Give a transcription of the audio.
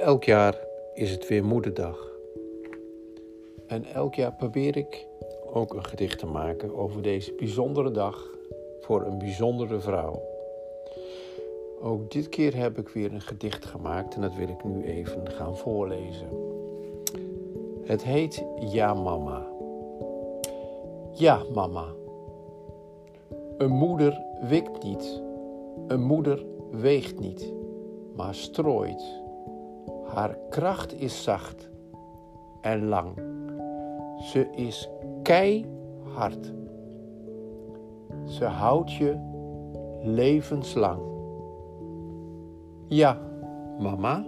Elk jaar is het weer Moederdag. En elk jaar probeer ik ook een gedicht te maken over deze bijzondere dag voor een bijzondere vrouw. Ook dit keer heb ik weer een gedicht gemaakt en dat wil ik nu even gaan voorlezen. Het heet Ja Mama. Ja Mama. Een moeder wikt niet, een moeder weegt niet, maar strooit haar kracht is zacht en lang. Ze is keihard. Ze houdt je levenslang. Ja, mama.